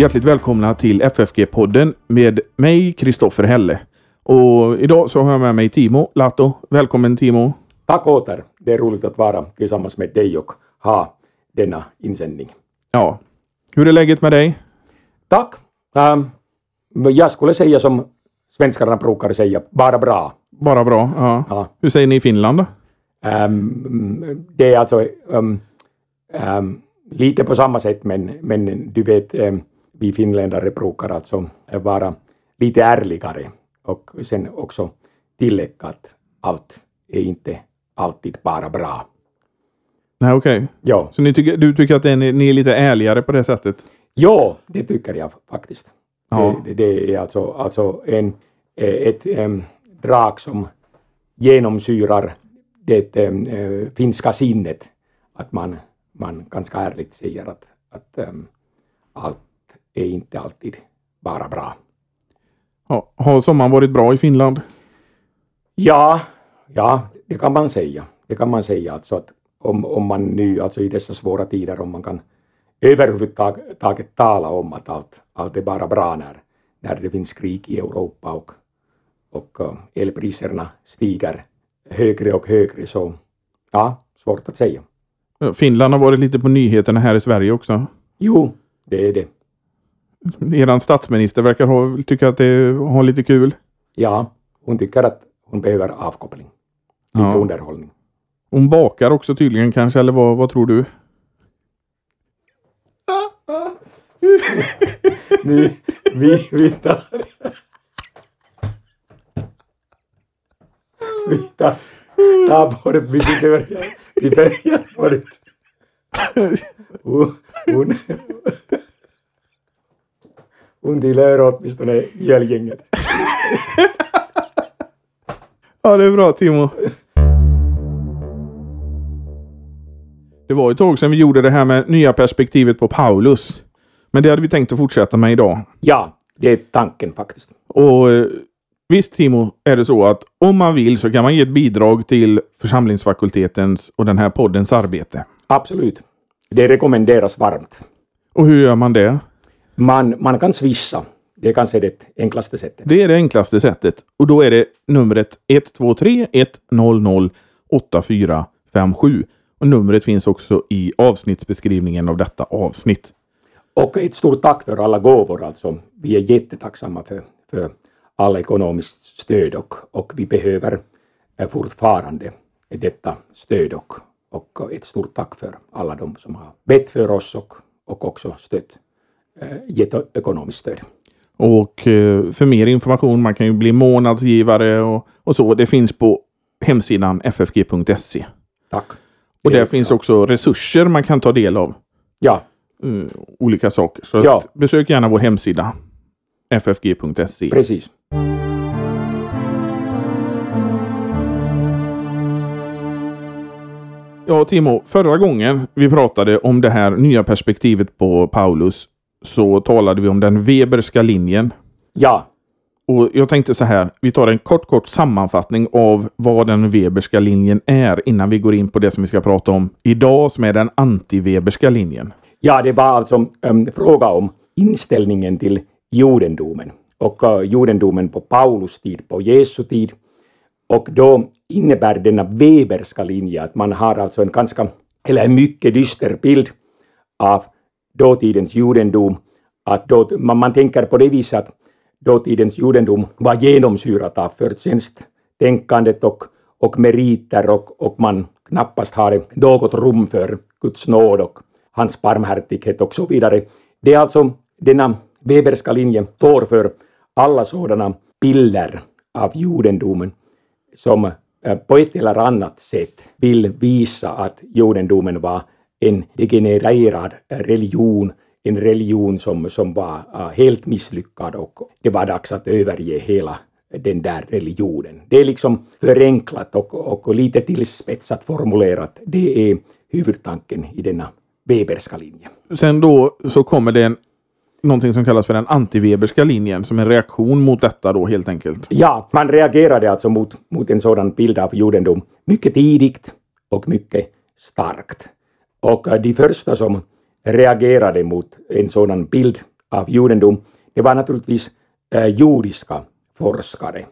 Hjärtligt välkomna till FFG-podden med mig, Kristoffer Helle. Och idag så har jag med mig Timo Lato. Välkommen Timo! Tack åter! Det är roligt att vara tillsammans med dig och ha denna insändning. Ja. Hur är läget med dig? Tack! Um, jag skulle säga som svenskarna brukar säga, bara bra. Bara bra? Ja. Ja. Hur säger ni i Finland då? Um, det är alltså um, lite på samma sätt, men, men du vet, um, vi finländare brukar alltså vara lite ärligare och sen också tillägga att allt är inte alltid bara bra. Nej, okej. Ja, Så ni tycker, du tycker att är, ni är lite ärligare på det sättet? ja det tycker jag faktiskt. Ja. Det, det är alltså, alltså en, ett um, drag som genomsyrar det em, eh, finska sinnet. Att man, man ganska ärligt säger att, att em, allt är inte alltid bara bra. Ja. Har sommaren varit bra i Finland? Ja, ja, det kan man säga. Det kan man säga. Alltså att om, om man nu, alltså i dessa svåra tider, om man kan överhuvudtaget tala om att allt, allt är bara bra när, när det finns krig i Europa och, och eh, elpriserna stiger högre och högre, så ja, svårt att säga. Finland har varit lite på nyheterna här i Sverige också. Jo, det är det. Eran statsminister verkar ha, tycka att det har lite kul. Ja, hon tycker att hon behöver avkoppling. Lite Ja. underhållning. Hon bakar också tydligen kanske, eller vad, vad tror du? Nu, vi, vi tar... Vi tar, tar bort, vi börjar, vi börjar bort. Hon, hon, hon tillhör åtminstone mjölgänget. Ja, det är bra Timo. Det var ett tag sedan vi gjorde det här med nya perspektivet på Paulus. Men det hade vi tänkt att fortsätta med idag. Ja, det är tanken faktiskt. Och eh, visst Timo, är det så att om man vill så kan man ge ett bidrag till församlingsfakultetens och den här poddens arbete. Absolut. Det rekommenderas varmt. Och hur gör man det? Man, man kan swissa. Det är kanske det enklaste sättet. Det är det enklaste sättet. Och då är det numret 123 100 8457. Och numret finns också i avsnittsbeskrivningen av detta avsnitt. Och ett stort tack för alla gåvor alltså. Vi är jättetacksamma för, för all ekonomiskt stöd och, och vi behöver eh, fortfarande detta stöd och, och ett stort tack för alla de som har bett för oss och, och också stött, eh, ekonomiskt stöd. Och eh, för mer information, man kan ju bli månadsgivare och, och så. Det finns på hemsidan ffg.se. Tack. Och Det- där finns också resurser man kan ta del av. Ja, eh, olika saker. Så Ja. besök gärna vår hemsida. ffg.se. precis. Ja, Timo, förra gången vi pratade om det här nya perspektivet på Paulus så talade vi om den Weberska linjen. Ja, Och jag tänkte så här, vi tar en kort, kort sammanfattning av vad den Weberska linjen är innan vi går in på det som vi ska prata om idag som är den anti-Weberska linjen. Ja, det var alltså en fråga om inställningen till judendomen och uh, judendomen på Paulus tid, på Jesu tid. Och då innebär denna Weberska linje att man har alltså en ganska, eller en mycket dyster bild av dåtidens judendom. Att då, man, man tänker på det viset att dåtidens judendom var genomsyrat av förtjänsttänkandet och, och meriter och, och man knappast hade något rum för Guds nåd och hans barmhärtighet och så vidare. Det är alltså denna Weberska linje står för alla sådana bilder av judendomen som eh, på ett eller annat sätt vill visa att judendomen var en degenererad religion, en religion som, som var eh, helt misslyckad och det var dags att överge hela den där religionen. Det är liksom förenklat och, och lite tillspetsat formulerat. Det är huvudtanken i denna Weberska linje. Sen då så kommer det en, någonting som kallas för den anti-Weberska linjen som en reaktion mot detta då helt enkelt. Ja, man reagerade alltså mot, mot en sådan bild av judendom mycket tidigt och mycket starkt. Och eh, de första som reagerade mot en sådan bild av judendom, det var naturligtvis eh, judiska forskare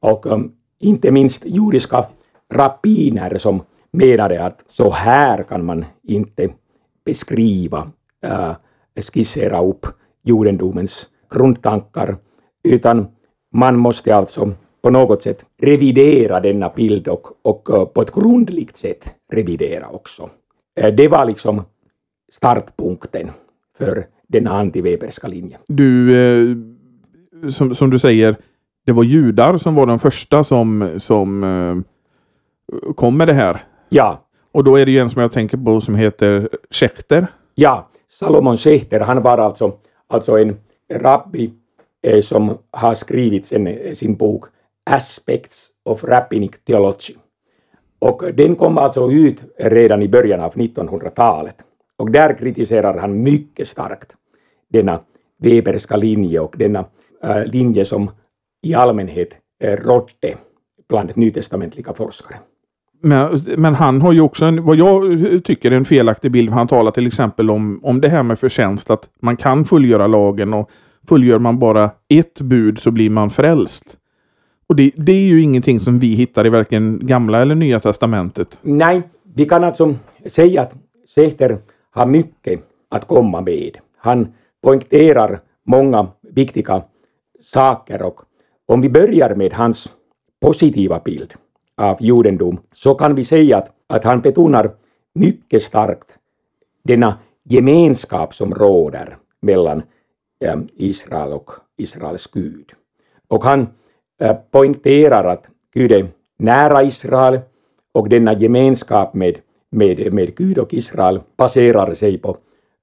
och eh, inte minst judiska rabbiner som menade att så här kan man inte beskriva, äh, skissera upp judendomens grundtankar, utan man måste alltså på något sätt revidera denna bild och, och på ett grundligt sätt revidera också. Uh, det var liksom startpunkten för den antiweberska linjen. Du, eh, som, som du säger, det var judar som var de första som, som eh, kom med det här. Ja. Och då är det ju en som jag tänker på som heter Schechter. Ja, Salomon Schechter, han var alltså, alltså en rabbi eh, som har skrivit sin, sin bok Aspects of Rabbinic Theology. Och den kom alltså ut redan i början av 1900-talet. Och där kritiserar han mycket starkt denna Weberska linje och denna äh, linje som i allmänhet äh, rådde bland nytestamentliga forskare. Men, men, han har ju också en, vad jag tycker är en felaktig bild. Han talar till exempel om, om det här med förtjänst, att man kan fullgöra lagen och fullgör man bara ett bud så blir man frälst. Och det, det är ju ingenting som vi hittar i varken gamla eller nya testamentet. Nej, vi kan alltså säga att Sechter har mycket att komma med. Han poängterar många viktiga saker och om vi börjar med hans positiva bild av judendom så kan vi säga att, att han betonar mycket starkt denna gemenskap som råder mellan eh, Israel och Israels Gud. Och han poängterar att Gud är nära Israel och denna gemenskap med, med, med Gud och Israel baserar sig på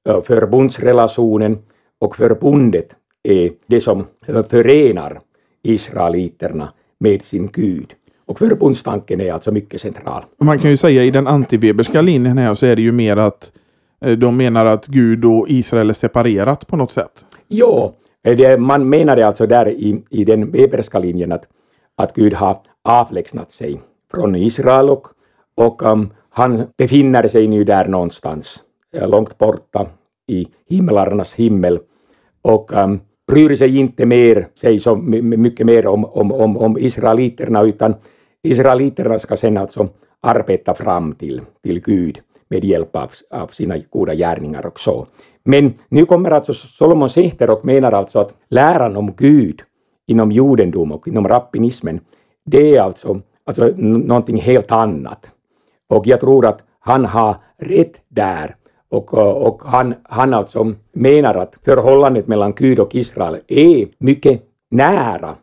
eh, förbundsrelationen och förbundet är det som förenar israeliterna med sin Gud. Och förbundstanken är alltså mycket central. Man kan ju säga i den antiweberska linjen här så är det ju mer att eh, de menar att Gud och Israel är separerat på något sätt. Jo, det, man menade alltså där i, i den weberska linjen att, att Gud har avlägsnat sig från Israel och, och um, han befinner sig nu där någonstans eh, långt borta i himlarnas himmel och um, bryr sig inte mer, sig så mycket mer om, om, om, om israeliterna utan israeliterna ska sen alltså arbeta fram till, till Gud med hjälp av, av sina goda gärningar och så. Men nu kommer alltså Solomon Sechter och menar alltså att läran om Gud inom judendom och inom rabbinismen, det är alltså, alltså någonting helt annat. Och jag tror att han har rätt där. Och, och han, han alltså menar att förhållandet mellan Gud och Israel är mycket nära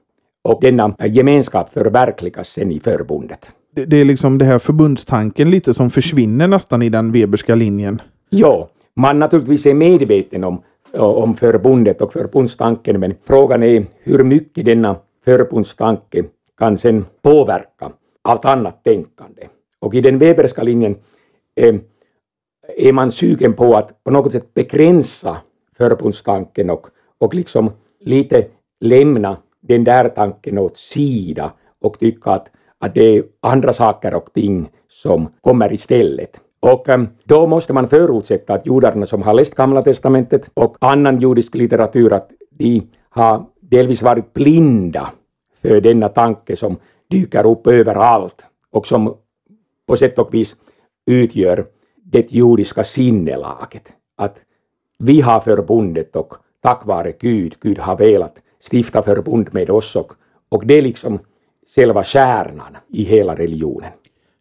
och denna gemenskap förverkligas sen i förbundet. Det, det är liksom det här förbundstanken lite som försvinner nästan i den Weberska linjen. Ja, man naturligtvis är medveten om, eh, om förbundet och förbundstanken, men frågan är hur mycket denna förbundstanke kan sen påverka allt annat tänkande. Och i den Weberska linjen eh, är man sugen på att på något sätt begränsa förbundstanken och, och liksom lite lämna den där tanken åt sida och tycka att, att det är andra saker och ting som kommer istället. Och ähm, då måste man förutsätta att judarna som har läst Gamla Testamentet och annan judisk litteratur, att de har delvis varit blinda för denna tanke som dyker upp överallt och som på sätt och vis utgör det judiska sinnelaget. Att vi har förbundet och tack vare Gud, Gud har velat stifta förbund med oss och, och det är liksom själva kärnan i hela religionen.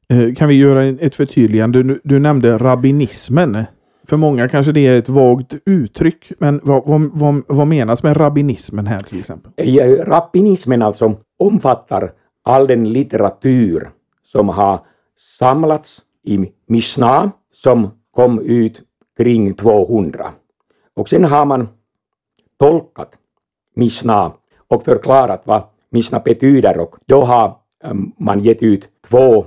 Eh, kan vi göra ett förtydligande? Du, du nämnde rabbinismen. För många kanske det är ett vagt uttryck, men vad, vad, vad, vad menas med rabbinismen här till exempel? Eh, rabbinismen alltså omfattar all den litteratur som har samlats i Mishnah som kom ut kring 200. Och sen har man tolkat Mishnah och förklarat vad Mishnah betyder och då har eh, man gett ut två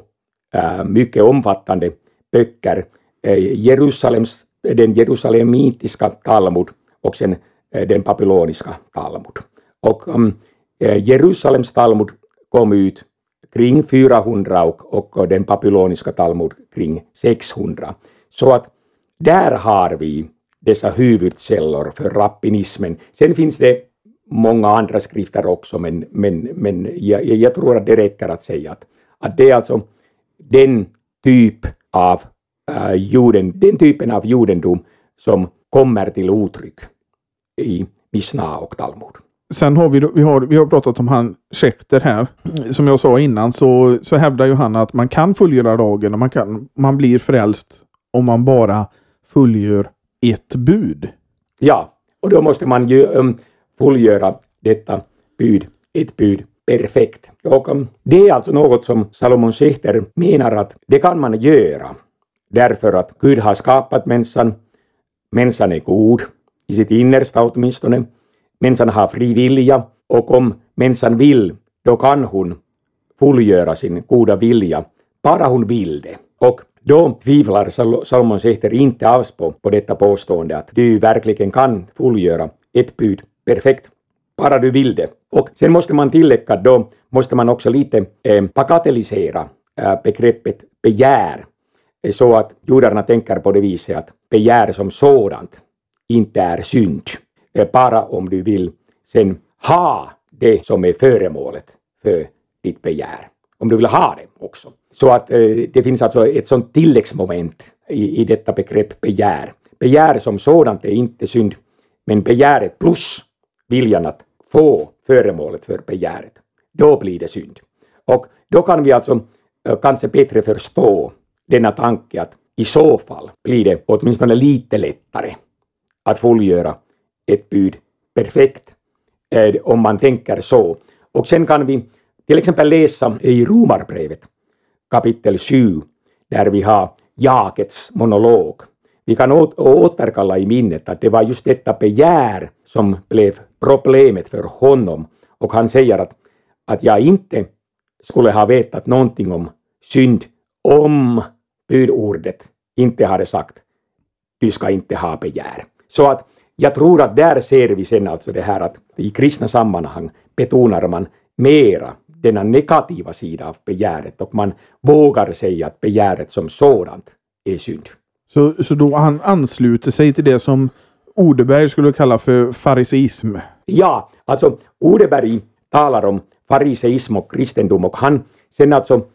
mycket omfattande böcker. Eh, Jerusalems, den jerusalemitiska Talmud och sen eh, den babyloniska Talmud. Och um, eh, Jerusalems Talmud kom ut kring 400 och, och den babyloniska Talmud kring 600. Så att där har vi dessa huvudkällor för rappinismen. Sen finns det många andra skrifter också, men, men, men jag, jag tror att det räcker att säga att, att det är alltså den typ av uh, juden, den typen av judendom som kommer till uttryck i Mishnah och Talmud. Sen har vi, vi, har, vi har pratat om han Schechter här. Som jag sa innan så, så hävdar ju han att man kan fullgöra lagen och man, kan, man blir frälst om man bara fullgör ett bud. Ja, och då måste man ju um, fullgöra detta bud, ett bud perfekt. Och um, det är alltså något som Salomon Schichter menar att det kan man göra. Därför att Gud har skapat människan, människan är god, i sitt innersta åtminstone, människan har fri vilja. Och om människan vill, då kan hon fullgöra sin goda vilja, bara hon vill det. Och då tvivlar Salomon Sechter inte alls på, på detta påstående att du verkligen kan fullgöra ett bud perfekt, bara du vill det. Och sen måste man tillägga, då måste man också lite eh, bagatellisera eh, begreppet begär, eh, så att judarna tänker på det viset att begär som sådant inte är synd, eh, bara om du vill sen ha det som är föremålet för ditt begär. Om du vill ha det också. Så att eh, det finns alltså ett sånt tilläggsmoment i, i detta begrepp begär. Begär som sådant är inte synd, men begäret plus viljan att få föremålet för begäret, då blir det synd. Och då kan vi alltså eh, kanske bättre förstå denna tanke att i så fall blir det åtminstone lite lättare att fullgöra ett bud perfekt eh, om man tänker så. Och sen kan vi till exempel läsa i Romarbrevet kapitel 7 där vi har Jakets monolog. Vi kan återkalla i minnet att det var just detta begär som blev problemet för honom och han säger att, att jag inte skulle ha vetat någonting om synd om budordet inte hade sagt du ska inte ha begär. Så att jag tror att där ser vi sen alltså det här att i kristna sammanhang betonar man mera denna negativa sida av begäret och man vågar säga att begäret som sådant är synd. Så, så då han ansluter sig till det som Odeberg skulle kalla för fariseism? Ja, alltså Odeberg talar om fariseism och kristendom och han sen alltså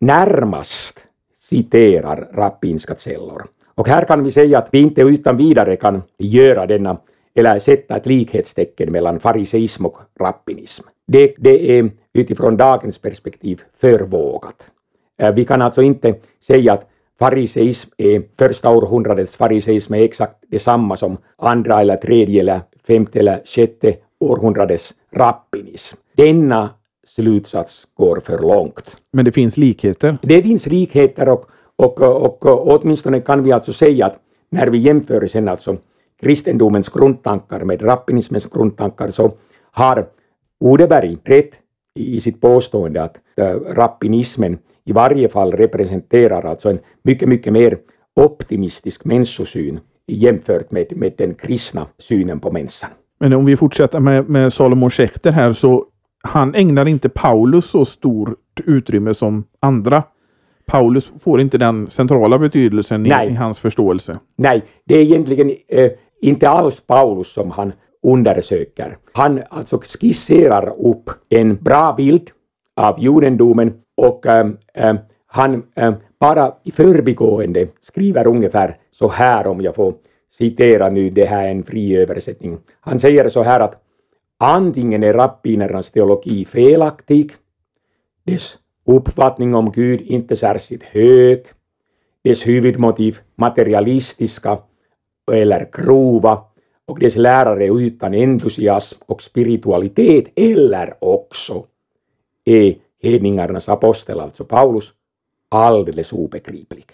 närmast citerar rabbinska källor. Och här kan vi säga att vi inte utan vidare kan göra denna eller sätta ett likhetstecken mellan fariseism och rabbinism. Det, det är utifrån dagens perspektiv för vågat. Eh, vi kan alltså inte säga att fariseism är första århundradets fariseism är exakt detsamma som andra eller tredje eller femte eller sjätte århundradets rabbinism. Denna slutsats går för långt. Men det finns likheter? Det finns likheter och, och, och, och åtminstone kan vi alltså säga att när vi jämför sen alltså kristendomens grundtankar med rabbinismens grundtankar så har Odeberg rätt i sitt påstående att äh, rabbinismen i varje fall representerar alltså en mycket, mycket mer optimistisk människosyn jämfört med, med den kristna synen på människan. Men om vi fortsätter med, med Salomon Schechter här så han ägnar inte Paulus så stort utrymme som andra. Paulus får inte den centrala betydelsen i, i, hans förståelse. Nej, det är egentligen eh, inte alls Paulus som han undersöker. Han alltså skisserar upp en bra bild av judendomen och äh, han äh, bara i förbigående skriver ungefär så här om jag får citera nu, det här är en fri översättning. Han säger så här att antingen är rabbinernas teologi felaktig, dess uppfattning om Gud inte särskilt hög, dess huvudmotiv materialistiska eller grova. Och dess lärare utan entusiasm och spiritualitet eller också är hedningarnas apostel, alltså Paulus, alldeles obegriplig.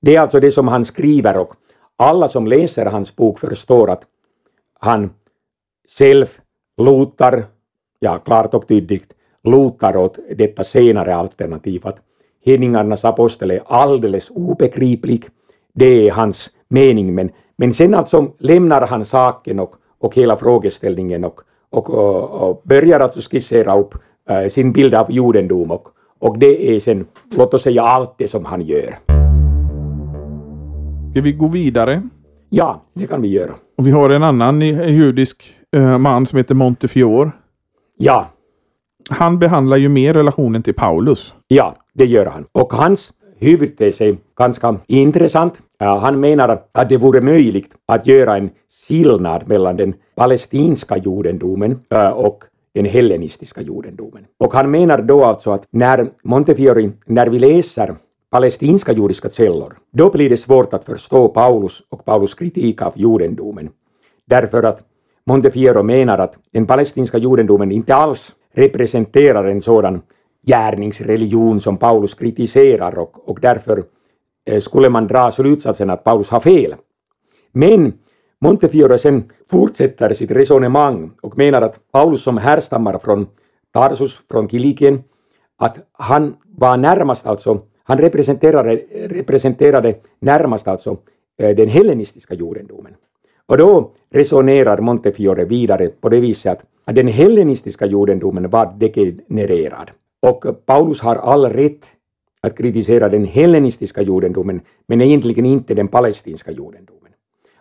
Det är alltså det som han skriver och alla som läser hans bok förstår att han själv lutar, ja klart och tydligt, lutar åt detta senare alternativ att hedningarnas apostel är alldeles obegriplig. Det är hans mening men men sen alltså lämnar han saken och, och hela frågeställningen och, och, och, och börjar alltså skissera upp sin bild av judendom och, och det är sen, låt oss säga allt det som han gör. Ska vi gå vidare? Ja, det kan vi göra. Och vi har en annan judisk eh, man som heter Montefiore. Ja. Han behandlar ju mer relationen till Paulus. Ja, det gör han. Och hans huvudtes är ganska intressant. Han menar att det vore möjligt att göra en skillnad mellan den palestinska judendomen och den hellenistiska judendomen. Och han menar då alltså att när Montefiori, när vi läser palestinska judiska källor, då blir det svårt att förstå Paulus och Paulus kritik av judendomen. Därför att Montefiore menar att den palestinska judendomen inte alls representerar en sådan gärningsreligion som Paulus kritiserar och, och därför eh, skulle man dra slutsatsen att Paulus har fel. Men Montefiore sen fortsätter sitt resonemang och menar att Paulus som härstammar från Tarsus, från Kilikien, att han var närmast alltså, han representerade, representerade närmast alltså eh, den hellenistiska judendomen. Och då resonerar Montefiore vidare på det viset att den hellenistiska judendomen var degenererad. Och Paulus har all rätt att kritisera den hellenistiska judendomen, men egentligen inte den palestinska judendomen.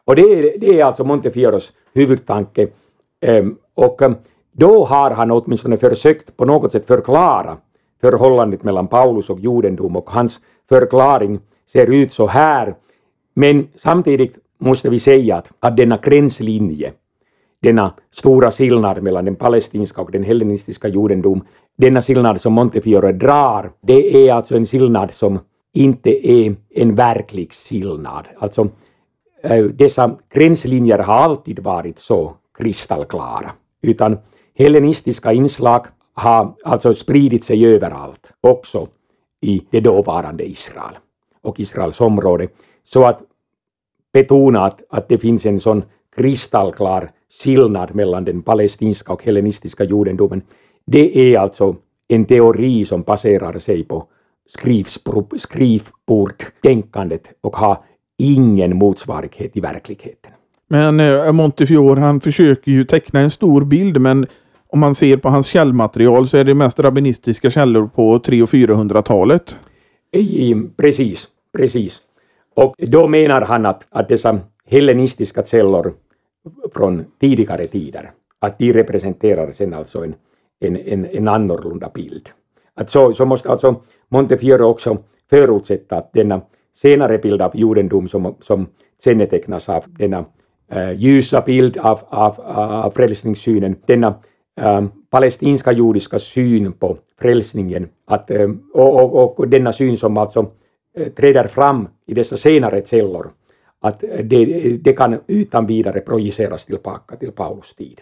Och det är, det är alltså Montefiores huvudtanke. Ehm, och ehm, då har han åtminstone försökt på något sätt förklara förhållandet mellan Paulus och judendom och hans förklaring ser ut så här. Men samtidigt måste vi säga att, att denna gränslinje, denna stora skillnad mellan den palestinska och den hellenistiska judendom, denna skillnad som Montefiore drar, det är alltså en skillnad som inte är en verklig skillnad. Alltså, Eh, dessa gränslinjer har alltid varit så kristallklara, utan hellenistiska inslag har alltså spridit sig överallt, också i det dåvarande Israel och Israels område. Så att betona att, att det finns en sån kristallklar skillnad mellan den palestinska och hellenistiska judendomen, det är alltså en teori som baserar sig på skrivbordstänkandet och har ingen motsvarighet i verkligheten. Men eh, Montefiore han försöker ju teckna en stor bild men om man ser på hans källmaterial så är det mest rabbinistiska källor på 300 och 400-talet. Precis, precis. Och då menar han att, att dessa hellenistiska källor från tidigare tider, att de representerar sen alltså en, en, en, en annorlunda bild. Att så, så måste alltså Montefiore också förutsätta att denna senare bild av judendom som, som kännetecknas av denna äh, ljusa bild av, av, av frälsningssynen, denna äh, palestinska judiska syn på frälsningen, att, äh, och, och, och denna syn som alltså äh, träder fram i dessa senare källor, att det, det kan utan vidare projiceras tillbaka till Paulus tid.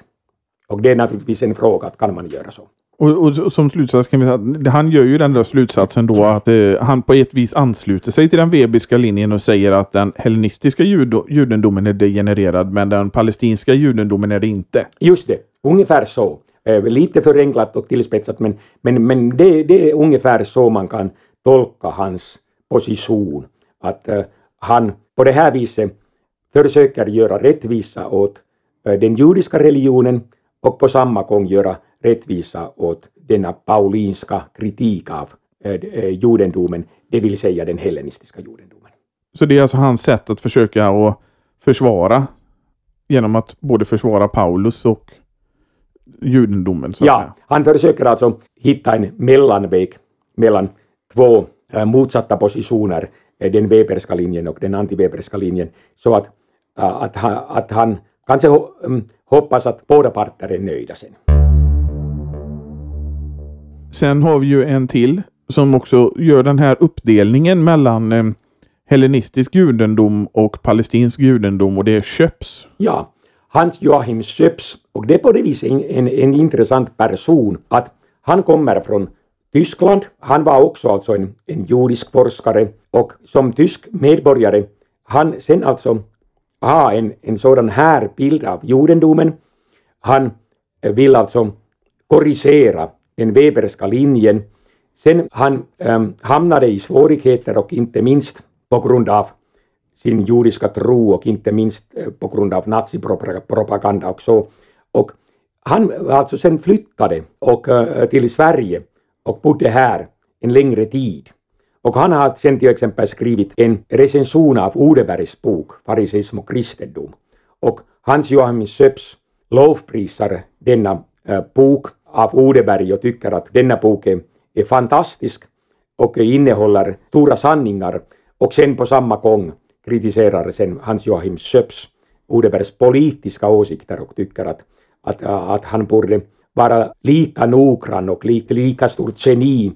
Och det är naturligtvis en fråga, att kan man göra så? Och, och, som slutsats kan vi säga att han gör ju den där slutsatsen då att eh, han på ett vis ansluter sig till den vebiska linjen och säger att den hellenistiska judo, judendomen är degenererad men den palestinska judendomen är det inte. Just det, ungefär så. Eh, lite förenklat och tillspetsat men, men, men det, det är ungefär så man kan tolka hans position. Att eh, han på det här viset försöker göra rättvisa åt eh, den judiska religionen och på samma gång göra rättvisa åt denna paulinska kritik av eh, eh, judendomen, det vill säga den hellenistiska judendomen. Så det är alltså hans sätt att försöka att försvara genom att både försvara Paulus och judendomen? Så ja, säga. han försöker alltså hitta en mellanväg mellan två motsatta positioner, den Weberska linjen och den antiweberska linjen, så att, att, att han kanske mm, hoppas att båda parter är nöjda sen. Sen har vi ju en till som också gör den här uppdelningen mellan eh, hellenistisk judendom och palestinsk judendom och det är Köps. Ja, Hans Joachim Köps och det är på det viset en, en, en intressant person att han kommer från Tyskland. Han var också alltså en, en judisk forskare och som tysk medborgare han sen alltså ha en, en sådan här bild av judendomen. Han eh, vill alltså korrigera den Weberska linjen. Sen han äm, hamnade i svårigheter och inte minst på grund av sin judiska tro och inte minst eh, på grund av nazipropaganda och så. Och han alltså sen flyttade och, äh, till Sverige och bodde här en längre tid. Och han har sen till exempel skrivit en recension av Odebergs bok Fariseism och kristendom. Och Hans Johannes Söps lovprisar denna eh, bok av Odeberg och tycker att denna bok är, är fantastisk och innehåller stora sanningar och sen på samma gång kritiserar sen Hans Joachim Söps Odebergs politiska åsikter och tycker att, att, att han borde vara lika noggrann och lika, lika stort geni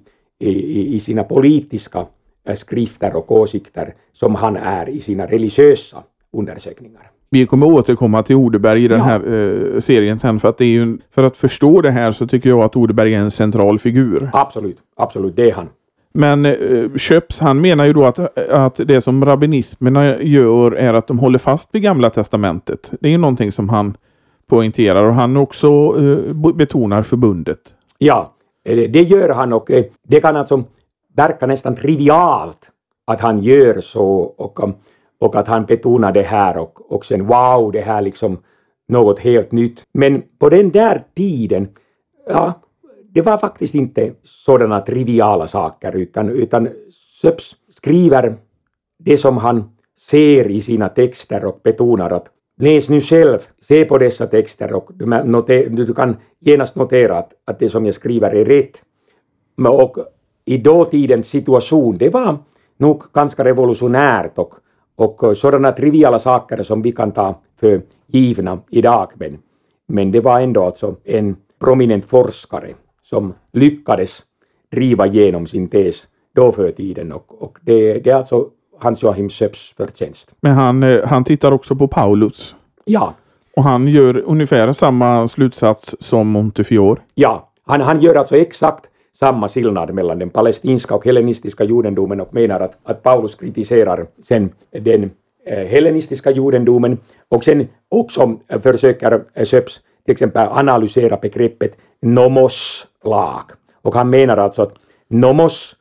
i, i, sina politiska eh, skrifter och åsikter som han är i sina religiösa undersökningar. Vi kommer återkomma till Odeberg i den ja. här eh, serien sen för att, det är ju, för att förstå det här så tycker jag att Odeberg är en central figur. Absolut, absolut, det är han. Men eh, Köps, han menar ju då att, att det som rabbinismerna gör är att de håller fast vid Gamla Testamentet. Det är ju någonting som han poängterar och han också eh, betonar förbundet. Ja, det gör han och eh, det kan alltså verka nästan trivialt att han gör så och, um, och att han betonar det här och, och sen wow, det här liksom något helt nytt. Men på den där tiden, ja, det var faktiskt inte sådana triviala saker utan, utan Söps skriver det som han ser i sina texter och betonar att läs nu själv, se på dessa texter och du, noter, du kan genast notera att, att det som jag skriver är rätt. Och i dåtidens situation, det var nog ganska revolutionärt och, och eh, sådana triviala saker som vi kan ta för givna idag. Men, men det var ändå alltså en prominent forskare som lyckades driva igenom sin tes då för tiden och, och det, det är alltså Hans Joachim Söps förtjänst. Men han, eh, han tittar också på Paulus. Ja. Och han gör ungefär samma slutsats som Montefiore. Ja, han, han gör alltså exakt samma skillnad mellan den palestinska och hellenistiska judendomen och menar att, att Paulus kritiserar sen den eh, hellenistiska judendomen och sen också försöker eh, Söps till exempel analysera begreppet nomos lag. Och han menar alltså att nomos,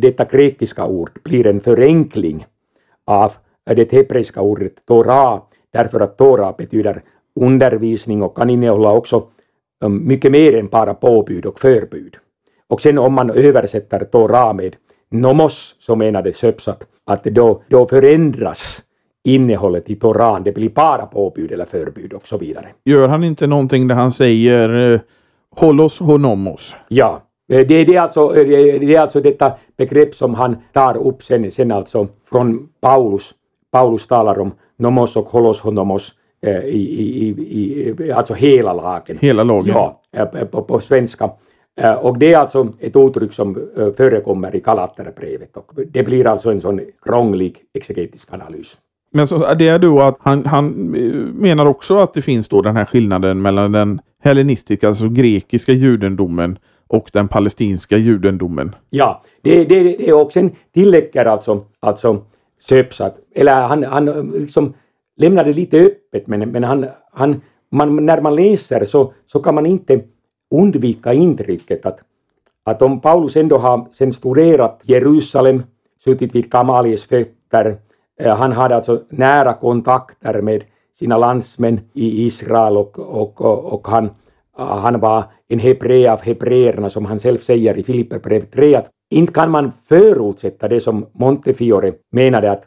detta grekiska ord, blir en förenkling av det hebreiska ordet Torah, därför att Torah betyder undervisning och kan innehålla också um, mycket mer än bara påbud och förbud. Och sen om man översätter Torah med nomos så menade Söps att, då, då förändras innehållet i Toran, det blir bara påbud eller förbud och så vidare. Gör han inte någonting där han säger eh, håll oss honomos? Ja, eh, det, det, är alltså, eh, det är alltså detta begrepp som han tar upp sen, sen alltså från Paulus. Paulus talar om nomos och holos honomos i, i, i, i, alltså hela lagen. Hela lagen? Ja, på, på svenska. Och det är alltså ett uttryck som förekommer i Galaterbrevet och det blir alltså en sån krånglig exegetisk analys. Men så, det är då att han, han eh, menar också att det finns då den här skillnaden mellan den hellenistiska, alltså grekiska judendomen och den palestinska judendomen. Ja, det, det, det är också en tillägger alltså, alltså Söps eller han, han eh, liksom lämnar det lite öppet men, men han, han, man, när man läser så, så kan man inte undvika intrycket att, att om Paulus ändå har sen studerat Jerusalem, suttit vid Gamalies fötter, eh, han hade alltså nära kontakter med sina landsmän i Israel och, och, och, och han, Ah, han var en hebré av hebreerna som han själv säger i Filipperbrevet 3 att inte kan man förutsätta det som Montefiore menade att,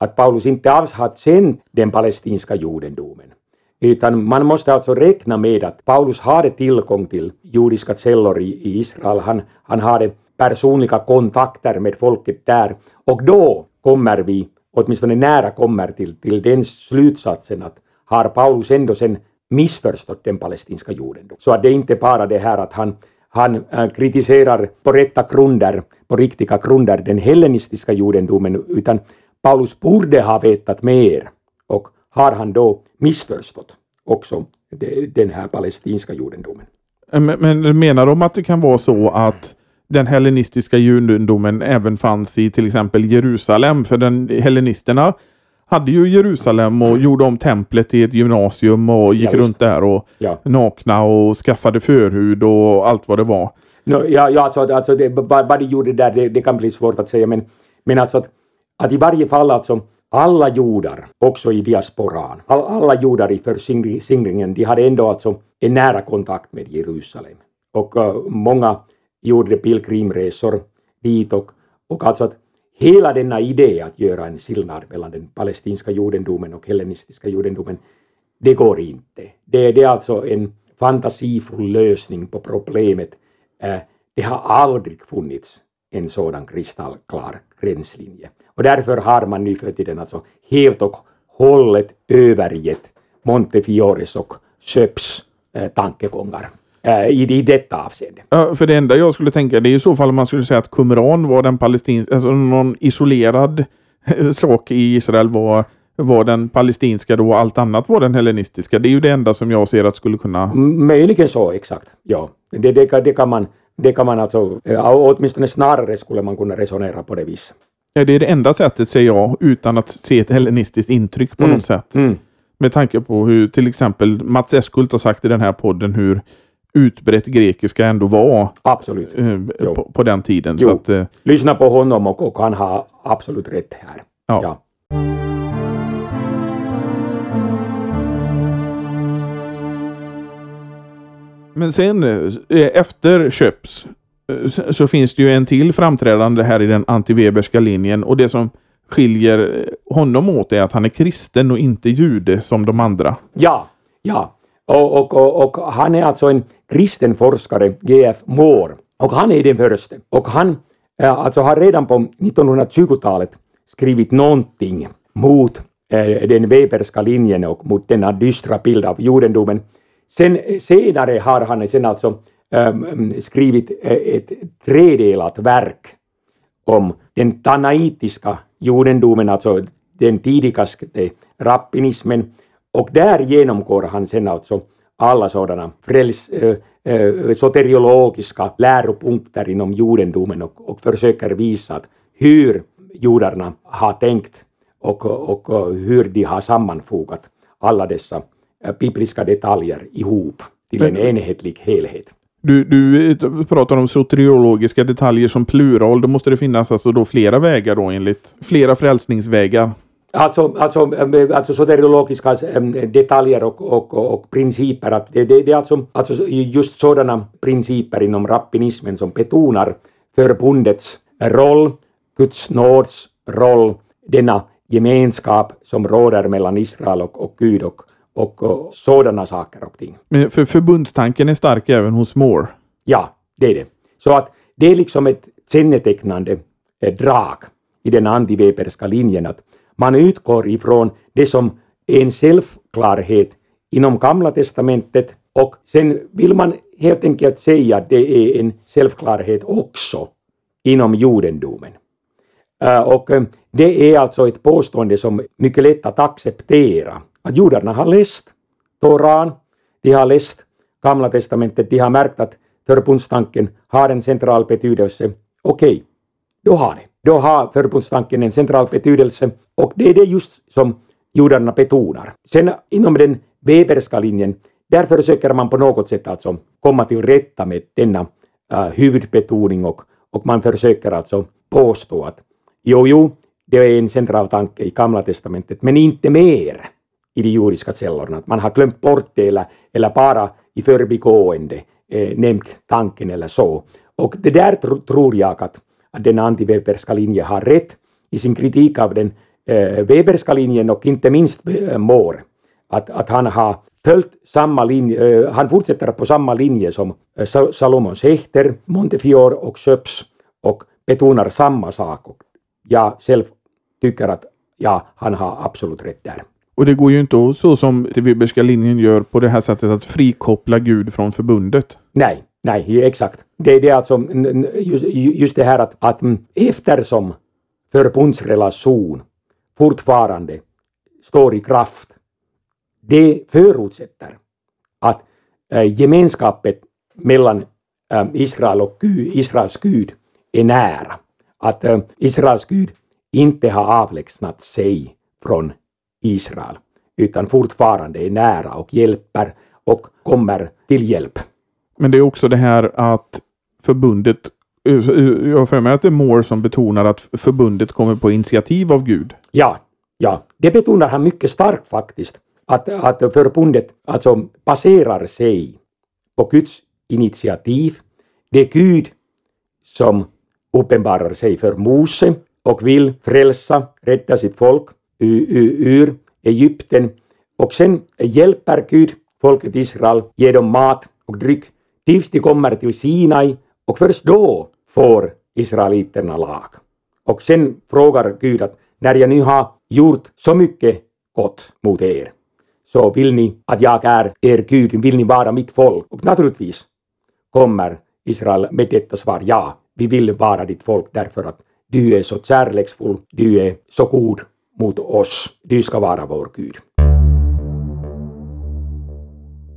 att Paulus inte alls har känt den palestinska judendomen. Utan man måste alltså räkna med att Paulus hade tillgång till judiska källor i, i Israel. Han, han hade personliga kontakter med folket där. Och då kommer vi åtminstone nära kommer till, till den slutsatsen att har Paulus ändå sen missförstått den palestinska jorden. Så att det är inte bara det här att han, han äh, kritiserar på rätta grunder, på riktiga grunder den hellenistiska judendomen, utan Paulus borde ha vetat mer och har han då missförstått också den här palestinska judendomen. Äh, men, men menar de att det kan vara så att den hellenistiska judendomen även fanns i till exempel Jerusalem. För den hellenisterna hade ju Jerusalem och mm. gjorde om templet till ett gymnasium och gick ja, runt där och ja. nakna och skaffade förhud och allt vad det var. No, ja, ja, alltså, alltså det, vad, de gjorde där, det, det, kan bli svårt att säga, men, men alltså att, att i varje fall alltså alla judar, också i diasporan, all, alla judar i försingringen, de hade ändå alltså en nära kontakt med Jerusalem. Och uh, många gjorde pilgrimresor dit och, Och alltså att hela denna idé att göra en skillnad mellan den palestinska judendomen och hellenistiska judendomen, det går inte. Det, det är alltså en fantasifull lösning på problemet. Eh, det har aldrig funnits en sådan kristallklar gränslinje. Och därför har man nu för tiden alltså helt och hållet övergett Montefiores och Schöps eh, tankegångar i, i detta avseende. Ja, för det enda jag skulle tänka det är i så fall om man skulle säga att Qumran var den palestinska, alltså någon isolerad eh, sak i Israel var, var den palestinska då och allt annat var den hellenistiska. Det är ju det enda som jag ser att skulle kunna... Möjligen så, exakt. Ja, det, det, kan- det kan man det kan man alltså, eh, åtminstone snarare skulle man kunna resonera på det viset. Ja, det är det enda sättet säger jag utan att se ett hellenistiskt intryck på Mm. något sätt. Mm. Med tanke på hur till exempel Mats Eskult har sagt i den här podden hur utbrett grekiska ändå var Absolut. eh, på, på den tiden. Jo. Så att, eh, Lyssna på honom och, och han har absolut rätt här. Ja. Ja. Men sen eh, efter Köps så, finns det ju en till framträdande här i den antiweberska linjen och det som skiljer honom åt är att han är kristen och inte jude som de andra. Ja, ja. Och, och, och, och han är alltså en kristen forskare, G.F. Moore. Och han är den första. Och han eh, alltså har redan på 1920-talet skrivit någonting mot eh, den Weberska linjen och mot denna dystra bild av judendomen. Sen eh, senare har han sen alltså ehm, skrivit eh, ett tredelat verk om den tanaitiska judendomen, alltså den tidigaste rappinismen. Och där genomgår han sen alltså alla sådana fräls, äh, äh, soteriologiska läropunkter inom judendomen och, och försöker visa att hur judarna har tänkt och, och, hur de har sammanfogat alla dessa äh, bibliska detaljer ihop till en enhetlig helhet. Du, du eh, pratar om soteriologiska detaljer som plural. Då måste det finnas alltså då flera vägar då enligt flera frälsningsvägar. Alltså, alltså, eh, alltså soteriologiska eh, detaljer och, och, och, principer. Att det, det, det är alltså, alltså just sådana principer inom rappinismen som betonar förbundets roll, Guds nåds roll, denna gemenskap som råder mellan Israel och, och Gud och, och, och sådana saker och ting. Men för förbundstanken är stark även hos Moore. Ja, det är det. Så att det är liksom ett kännetecknande eh, drag i den antiweberska linjen att man utgår ifrån det som är en självklarhet inom Gamla testamentet och sen vill man helt enkelt säga att det är en självklarhet också inom judendomen. Eh, och eh, det är alltså ett påstående som är mycket lätt att acceptera. Att judarna har läst Toran, de har läst Gamla testamentet, de har märkt att förbundstanken har en central betydelse. Okej, då har det. Då har förbundstanken en central betydelse och det är det just som judarna betonar. Sen inom den Weberska linjen, där försöker man på något sätt alltså komma till rätta med denna äh, huvudbetoning och, och man försöker alltså påstå att jo, jo, det är en central tanke i Gamla testamentet, men inte mer i de judiska källorna. Att man har glömt bort det eller, eller bara i förbigående eh, nämnt tanken eller så. Och det där tr tror jag att, att den antiweberska linjen har rätt i sin kritik av den eh, Weberska linjen och inte minst eh, Moore. Att, att han har följt samma linje, eh, han fortsätter på samma linje som eh, Sa- Salomons Hechter, Montefiore och Schöps och betonar samma sak. Och jag själv tycker att ja, han har absolut rätt där. Och det går ju inte så som den Weberska linjen gör på det här sättet att frikoppla Gud från förbundet. Nej, nej, exakt. Det, det är alltså just, just det här att, att mm, eftersom förbundsrelation fortfarande står i kraft, det förutsätter att äh, gemenskapet mellan äh, Israel och Gud, Israels Gud är nära. Att äh, Israels Gud inte har avlägsnat sig från Israel, utan fortfarande är nära och hjälper och kommer till hjälp. Men det är också det här att förbundet, eh, eh, jag har för mig att det är Moore som betonar att förbundet kommer på initiativ av Gud. Ja, ja, det betonar han mycket starkt faktiskt. Att, att förbundet alltså baserar sig på Guds initiativ. Det är Gud som uppenbarar sig för Mose och vill frälsa, rädda sitt folk ur Egypten. Och sen hjälper Gud folket Israel, ger dem mat och dryck tills de kommer till Sinai och först då får israeliterna lag. Och sen frågar Gud att när jag nu har gjort så mycket gott mot er, så vill ni att jag är er Gud, vill ni vara mitt folk? Och naturligtvis kommer Israel med detta svar, ja, vi vill vara ditt folk därför att du är så kärleksfull, du är så god mot oss, du ska vara vår Gud.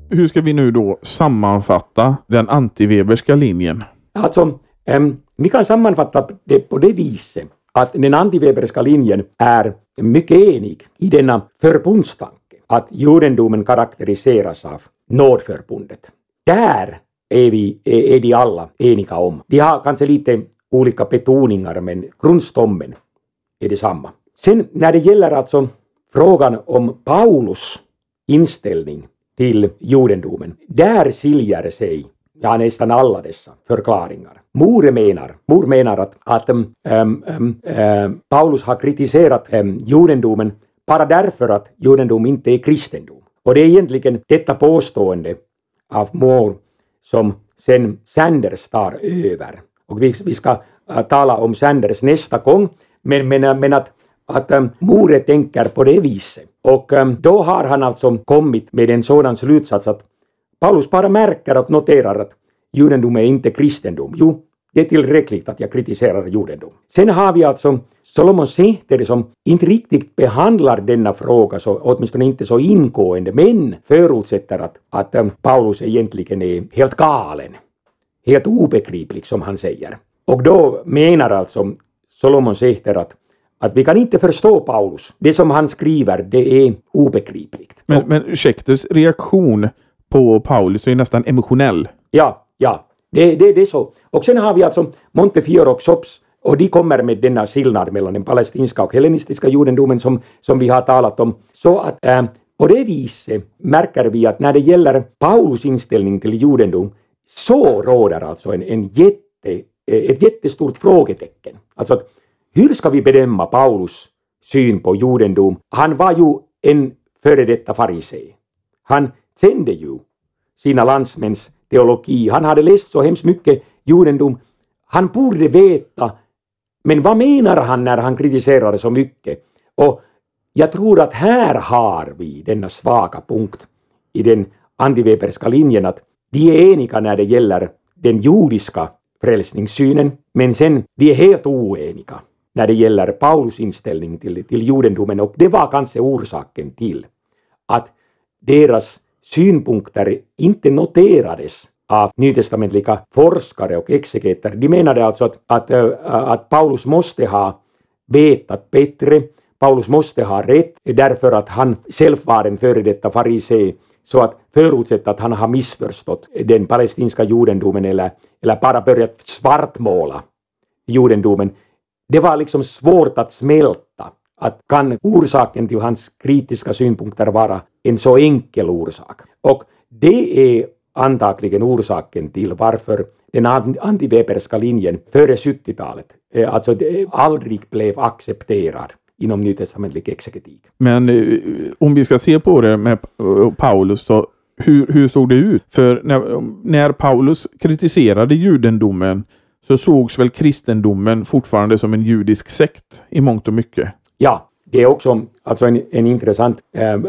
Hur ska vi nu då sammanfatta den antiweberska linjen? Alltså, um, vi kan sammanfatta det på det viset att den antiweberska linjen är mycket enig i denna förbundstanke att judendomen karaktäriseras av nådförbundet. Där är, vi, är de alla eniga om. De har kanske lite olika betoningar men grundstommen är detsamma. Sen när det gäller alltså frågan om Paulus inställning till judendomen, där skiljer sig ja, nästan alla dessa förklaringar. Mor menar, Mur menar att, att äm, äm, äm, Paulus har kritiserat um, judendomen bara därför att judendom inte är kristendom. Och det är egentligen detta påstående av Moore som sen Sanders tar över. Och vi, vi ska uh, tala om Sanders nästa gång, men, men, äh, men att, att um, Mure tänker på det viset. Och ehm, då har han alltså kommit med en sådan slutsats att Paulus bara märker och noterar att judendom är inte kristendom. Jo, det är tillräckligt att jag kritiserar judendom. Sen har vi alltså Solomon Sehteri som inte riktigt behandlar denna fråga, så, åtminstone inte så ingående, men förutsätter att, att ehm, Paulus egentligen är helt galen. Helt obegriplig som han säger. Och då menar alltså Solomon Sechter att att vi kan inte förstå Paulus. Det som han skriver, det är obegripligt. Men, men Schechters reaktion på Paulus är nästan emotionell. Ja, ja. Det, det, det är så. Och sen har vi alltså Montefiore och Sops och de kommer med denna skillnad mellan den palestinska och hellenistiska judendomen som, som vi har talat om. Så att äh, på det viset märker vi att när det gäller Paulus inställning till judendom så råder alltså en, en jätte, eh, ett jättestort frågetecken. Alltså att, hur ska vi bedöma Paulus syn på judendom? Han var ju en före detta farisee. Han kände ju sina landsmäns teologi. Han hade läst så hemskt mycket judendom. Han borde veta men vad menar han när han kritiserar så mycket? Och jag tror att här har vi denna svaga punkt i den antiweberska linjen att de är eniga när det gäller den judiska frälsningssynen, men sen de är helt oeniga när det gäller Paulus inställning till, till judendomen och det var kanske orsaken till att deras synpunkter inte noterades av nytestamentliga forskare och exegeter. De menade alltså att, att, äh, att Paulus måste ha vetat bättre, Paulus måste ha rätt därför att han själv var en före detta farisee. Så att förutsätta att han har missförstått den palestinska judendomen eller, eller bara börjat svartmåla judendomen, det var liksom svårt att smälta. Att kan orsaken till hans kritiska synpunkter vara en så enkel orsak? Och det är antagligen orsaken till varför den antiweberska linjen före 70-talet eh, alltså aldrig blev accepterad inom nytestamentlig exegetik. Men eh, om vi ska se på det med eh, Paulus så hur, hur såg det ut? För när, när Paulus kritiserade judendomen så sågs väl kristendomen fortfarande som en judisk sekt i mångt och mycket? Ja, det är också alltså en, en intressant eh,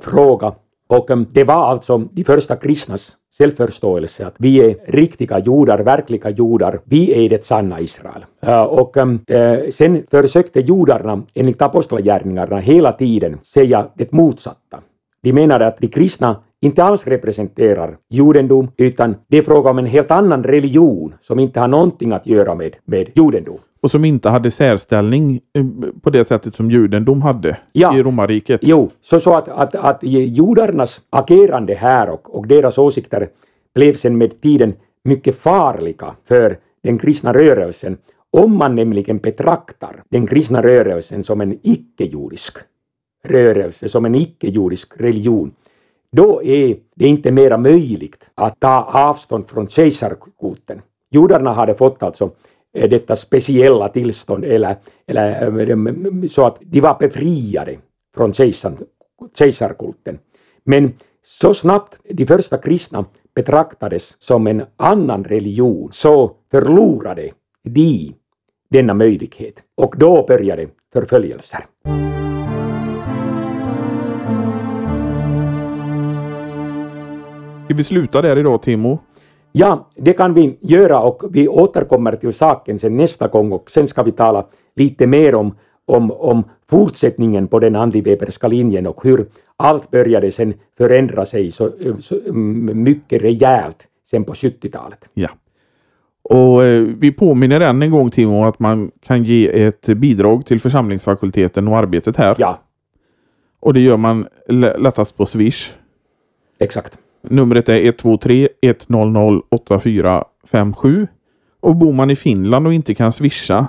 fråga. Och eh, det var alltså de första kristnas självförståelse att vi är riktiga judar, verkliga judar, vi är det sanna Israel. Eh, och äh, sen försökte judarna enligt apostlagärningarna hela tiden säga det motsatta. De menade att de kristna inte alls representerar judendom, utan det är fråga om en helt annan religion som inte har någonting att göra med, med judendom. Och som inte hade särställning eh, på det sättet som judendom hade ja. i romarriket. Jo, så, så att, att, att judarnas agerande här och, och deras åsikter blev sen med tiden mycket farliga för den kristna rörelsen om man nämligen betraktar den kristna rörelsen som en icke-judisk rörelse, som en icke-judisk religion, då är det inte mera möjligt att ta avstånd från kejsarkulten. Judarna hade fått alltså eh, detta speciella tillstånd eller, eller eh, så att de var befriade från kejsarkulten. Men så snabbt de första kristna betraktades som en annan religion så förlorade de denna möjlighet och då började förföljelser. Ska vi sluta där idag, Timo? Ja, det kan vi göra och vi återkommer till saken sen nästa gång och sen ska vi tala lite mer om, om, om fortsättningen på den antiweberska linjen och hur allt började sen förändra sig så, så mycket rejält sen på 70-talet. Ja. Och eh, vi påminner än en gång Timo att man kan ge ett bidrag till församlingsfakulteten och arbetet här. Ja. Och det gör man lättast på Swish. Exakt. Numret är 123 100 8457. Och bor man i Finland och inte kan swisha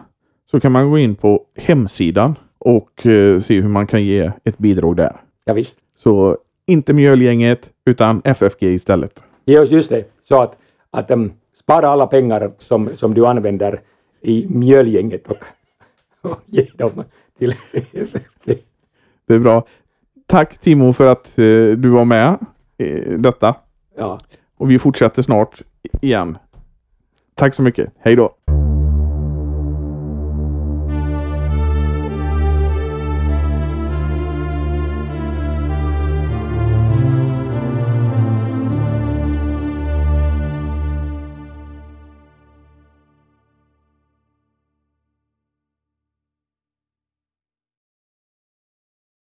så kan man gå in på hemsidan och eh, se hur man kan ge ett bidrag där. Ja, visst. Så inte mjölgänget utan FFG istället. Ja, just det. Så att, att um, spara alla pengar som, som du använder i mjölgänget och, och ge dem till FFG. Det är bra. Tack Timo för att eh, du var med detta. Ja. Och vi fortsätter snart igen. Tack så mycket. Hej då!